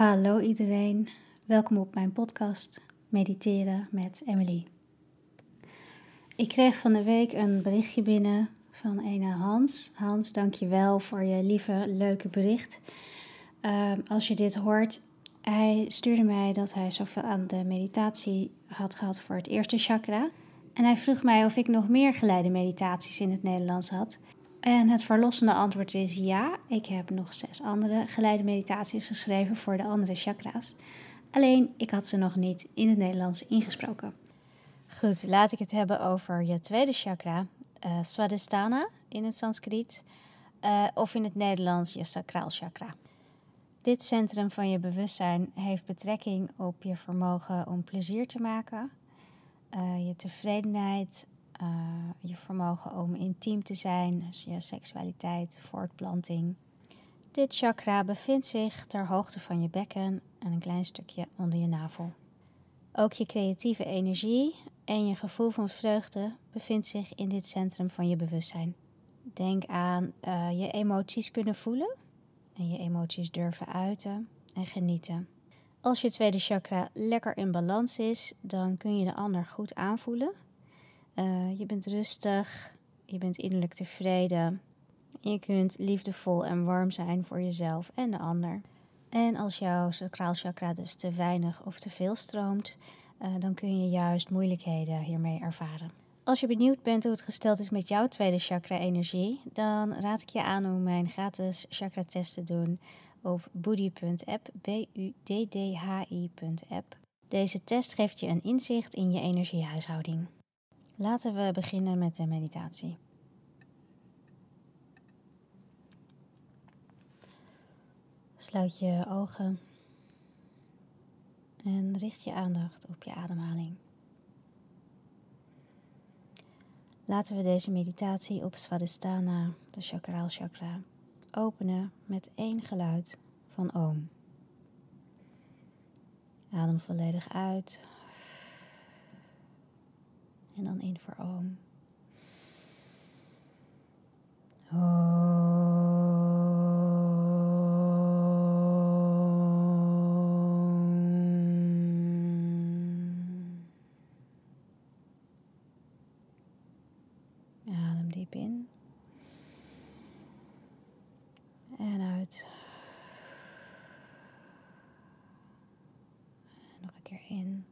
Hallo iedereen, welkom op mijn podcast Mediteren met Emily. Ik kreeg van de week een berichtje binnen van een Hans. Hans, dankjewel voor je lieve, leuke bericht. Uh, als je dit hoort, hij stuurde mij dat hij zoveel aan de meditatie had gehad voor het eerste chakra. En hij vroeg mij of ik nog meer geleide meditaties in het Nederlands had. En het verlossende antwoord is ja. Ik heb nog zes andere geleide meditaties geschreven voor de andere chakra's. Alleen ik had ze nog niet in het Nederlands ingesproken. Goed, laat ik het hebben over je tweede chakra, uh, Swadhisthana in het Sanskriet, uh, of in het Nederlands je sacraal chakra. Dit centrum van je bewustzijn heeft betrekking op je vermogen om plezier te maken, uh, je tevredenheid, uh, je vermogen om intiem te zijn, dus je seksualiteit, voortplanting. Dit chakra bevindt zich ter hoogte van je bekken en een klein stukje onder je navel. Ook je creatieve energie en je gevoel van vreugde bevindt zich in dit centrum van je bewustzijn. Denk aan uh, je emoties kunnen voelen en je emoties durven uiten en genieten. Als je tweede chakra lekker in balans is, dan kun je de ander goed aanvoelen uh, je bent rustig, je bent innerlijk tevreden. Je kunt liefdevol en warm zijn voor jezelf en de ander. En als jouw sacraal chakra dus te weinig of te veel stroomt, uh, dan kun je juist moeilijkheden hiermee ervaren. Als je benieuwd bent hoe het gesteld is met jouw tweede chakra-energie, dan raad ik je aan om mijn gratis chakra-test te doen op boody.app, B-U-D-D-H-I.app. Deze test geeft je een inzicht in je energiehuishouding. Laten we beginnen met de meditatie. Sluit je ogen en richt je aandacht op je ademhaling. Laten we deze meditatie op Svadhisthana, de chakraal chakra, openen met één geluid van Om. Adem volledig uit en dan in voor oom. Adem diep in. En uit. nog een keer in.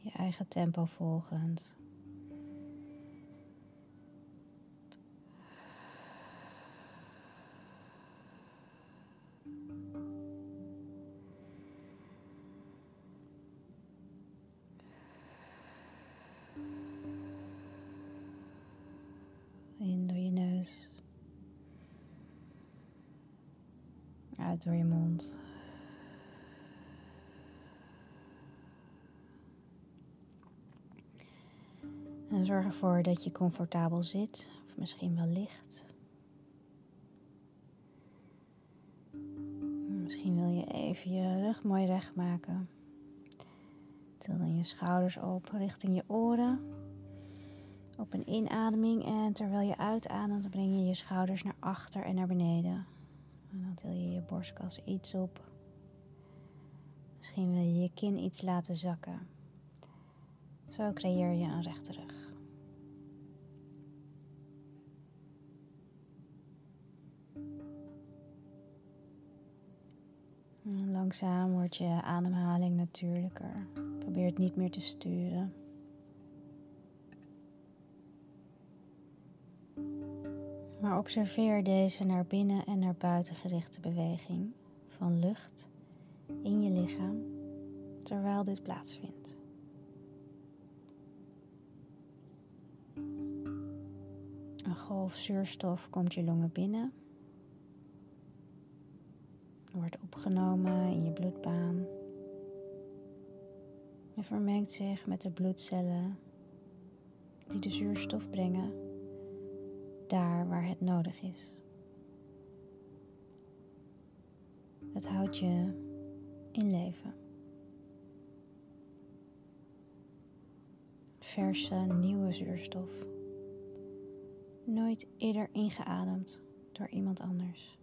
Je eigen tempo volgend. Door je mond. Zorg ervoor dat je comfortabel zit, of misschien wel ligt. Misschien wil je even je rug mooi recht maken. Til dan je schouders op richting je oren. Op een inademing en terwijl je uitademt, breng je je schouders naar achter en naar beneden. En dan til je je borstkas iets op. Misschien wil je je kin iets laten zakken. Zo creëer je een rechte rug. Langzaam wordt je ademhaling natuurlijker. Probeer het niet meer te sturen. Maar observeer deze naar binnen en naar buiten gerichte beweging van lucht in je lichaam terwijl dit plaatsvindt. Een golf zuurstof komt je longen binnen wordt opgenomen in je bloedbaan en vermengt zich met de bloedcellen die de zuurstof brengen daar waar het nodig is. Het houdt je in leven. Verse nieuwe zuurstof. nooit eerder ingeademd door iemand anders.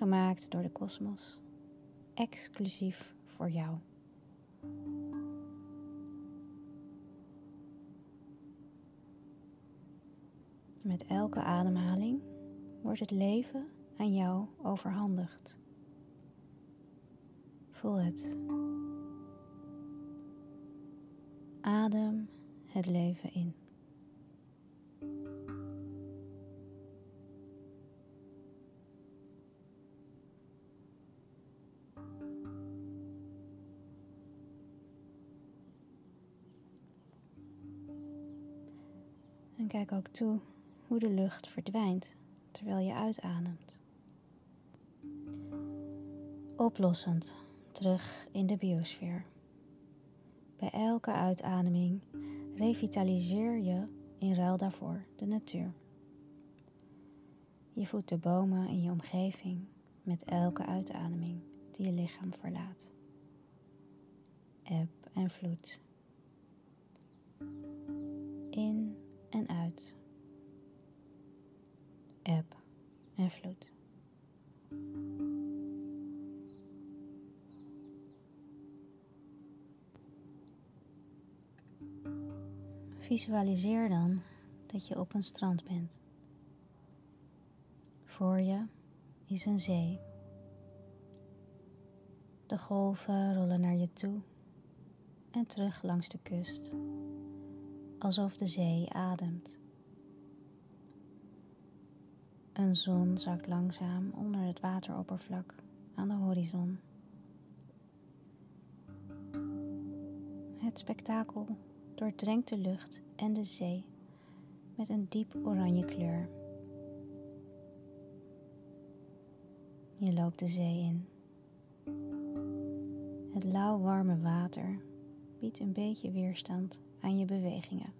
Gemaakt door de kosmos, exclusief voor jou. Met elke ademhaling wordt het leven aan jou overhandigd. Voel het. Adem het leven in. Ook toe hoe de lucht verdwijnt terwijl je uitademt. Oplossend terug in de biosfeer. Bij elke uitademing revitaliseer je in ruil daarvoor de natuur. Je voedt de bomen in je omgeving met elke uitademing die je lichaam verlaat. Eb en vloed. In en uit. Eb en vloed. Visualiseer dan dat je op een strand bent. Voor je is een zee. De golven rollen naar je toe en terug langs de kust, alsof de zee ademt. Een zon zakt langzaam onder het wateroppervlak aan de horizon. Het spektakel doordrenkt de lucht en de zee met een diep oranje kleur. Je loopt de zee in. Het lauw-warme water biedt een beetje weerstand aan je bewegingen.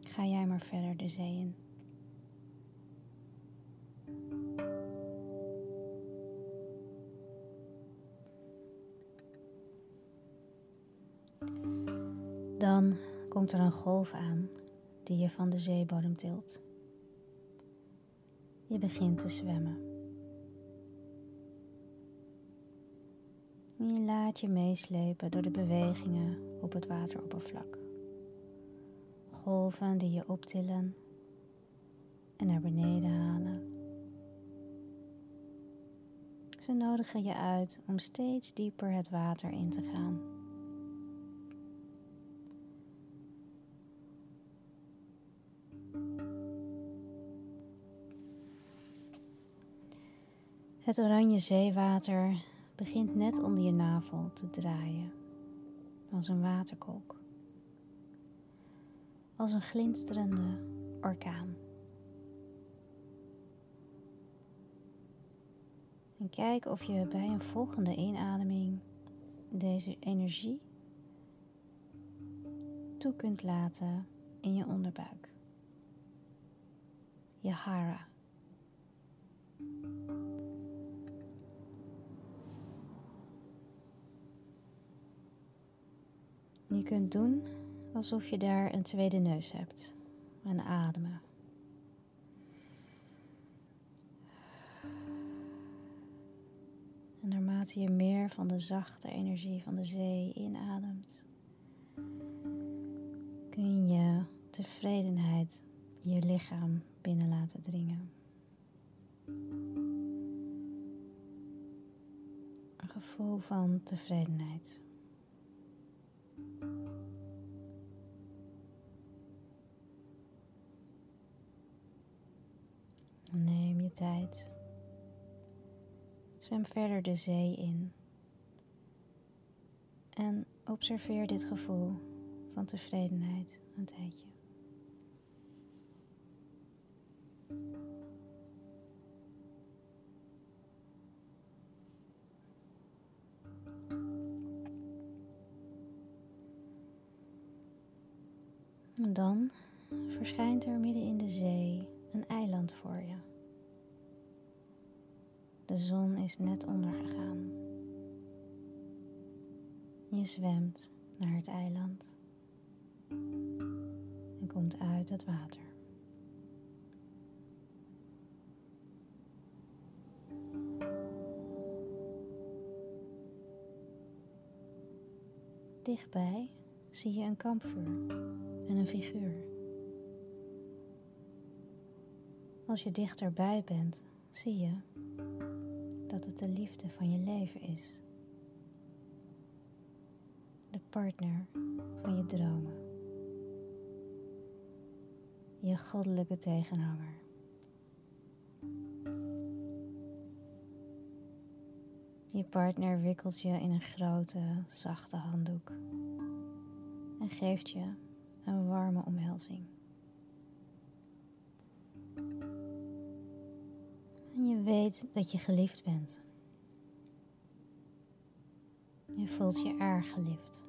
Ga jij maar verder de zee in. Dan komt er een golf aan die je van de zeebodem tilt. Je begint te zwemmen. Je laat je meeslepen door de bewegingen op het wateroppervlak. Golven die je optillen en naar beneden halen. Ze nodigen je uit om steeds dieper het water in te gaan. Het oranje zeewater begint net onder je navel te draaien, als een waterkolk, als een glinsterende orkaan. En kijk of je bij een volgende inademing deze energie toe kunt laten in je onderbuik. Je hara. Je kunt doen alsof je daar een tweede neus hebt en ademen. En naarmate je meer van de zachte energie van de zee inademt, kun je tevredenheid je lichaam binnen laten dringen. Een gevoel van tevredenheid. Neem je tijd. Zwem verder de zee in. En observeer dit gevoel van tevredenheid een tijdje. En dan verschijnt er midden in de zee een eiland voor je. De zon is net ondergegaan. Je zwemt naar het eiland en komt uit het water. Dichtbij zie je een kampvuur en een figuur. Als je dichterbij bent, zie je dat het de liefde van je leven is. De partner van je dromen. Je goddelijke tegenhanger. Je partner wikkelt je in een grote, zachte handdoek en geeft je een warme omhelzing. En je weet dat je geliefd bent. Je voelt je erg geliefd.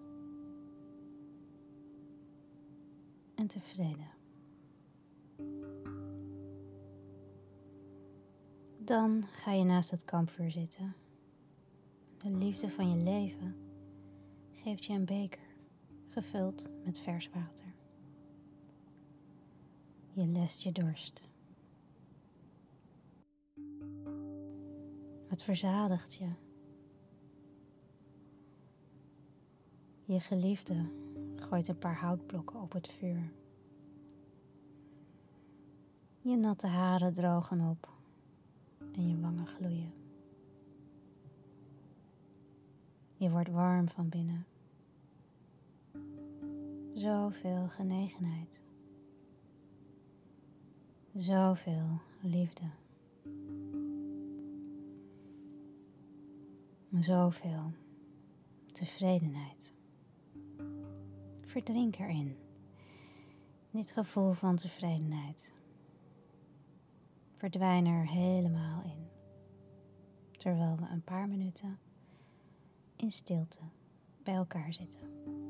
En tevreden. Dan ga je naast het kampvuur zitten. De liefde van je leven geeft je een beker gevuld met vers water. Je lest je dorst. Het verzadigt je. Je geliefde gooit een paar houtblokken op het vuur. Je natte haren drogen op en je wangen gloeien. Je wordt warm van binnen. Zoveel genegenheid. Zoveel liefde. Zoveel tevredenheid. Verdrink erin. Dit gevoel van tevredenheid. Verdwijn er helemaal in. Terwijl we een paar minuten in stilte bij elkaar zitten.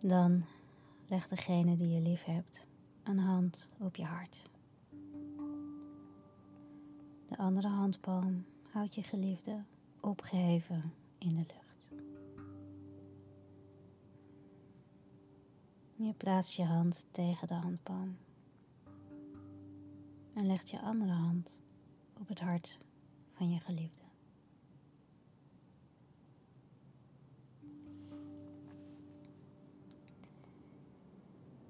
Dan leg degene die je lief hebt een hand op je hart. De andere handpalm houdt je geliefde opgeheven in de lucht. Je plaatst je hand tegen de handpalm en legt je andere hand op het hart van je geliefde.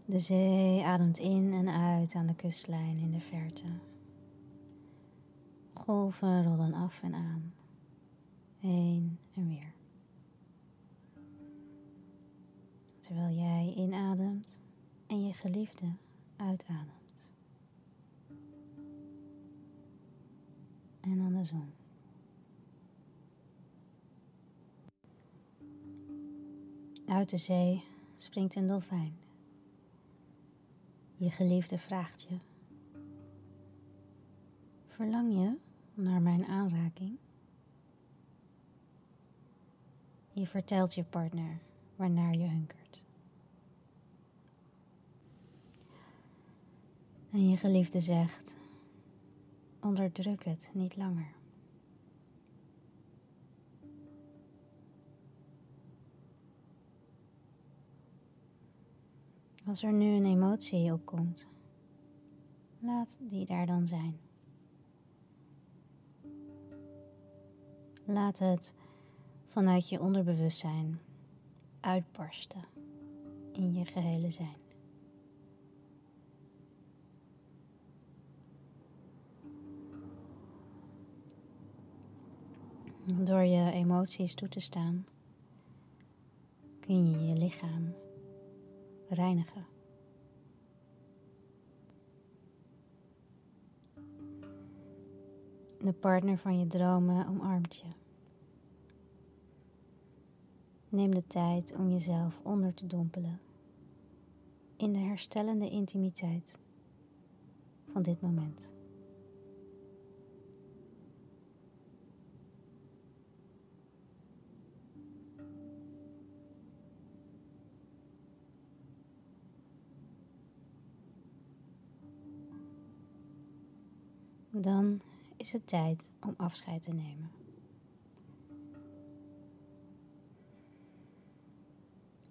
De zee ademt in en uit aan de kustlijn in de verte. Golven rollen af en aan, heen en weer. Terwijl jij inademt en je geliefde uitademt. En andersom. Uit de zee springt een dolfijn. Je geliefde vraagt je: Verlang je naar mijn aanraking? Je vertelt je partner waarnaar je hunkert. En je geliefde zegt: Onderdruk het niet langer. Als er nu een emotie opkomt, laat die daar dan zijn. Laat het vanuit je onderbewustzijn uitbarsten in je gehele zijn. Door je emoties toe te staan, kun je je lichaam reinigen. De partner van je dromen omarmt je. Neem de tijd om jezelf onder te dompelen in de herstellende intimiteit van dit moment. Dan is het tijd om afscheid te nemen.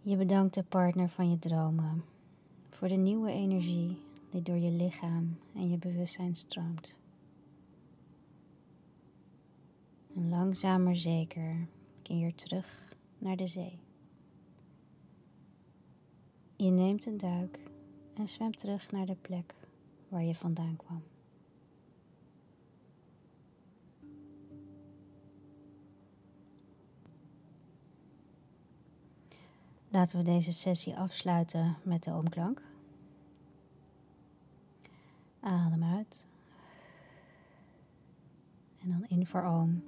Je bedankt de partner van je dromen voor de nieuwe energie die door je lichaam en je bewustzijn stroomt. En langzaam maar zeker keer terug naar de zee. Je neemt een duik en zwemt terug naar de plek waar je vandaan kwam. Laten we deze sessie afsluiten met de oomklank. Adem uit. En dan in voor oom.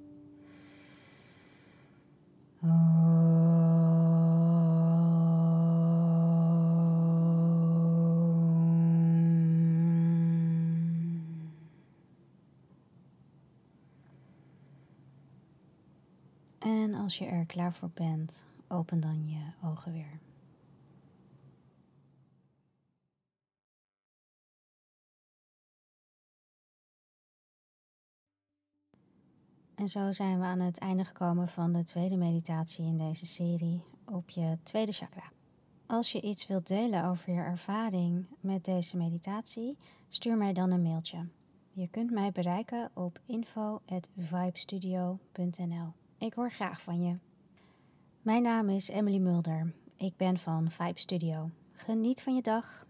En als je er klaar voor bent, Open dan je ogen weer. En zo zijn we aan het einde gekomen van de tweede meditatie in deze serie op je tweede chakra. Als je iets wilt delen over je ervaring met deze meditatie, stuur mij dan een mailtje. Je kunt mij bereiken op info.vibestudio.nl. Ik hoor graag van je. Mijn naam is Emily Mulder. Ik ben van Vibe Studio. Geniet van je dag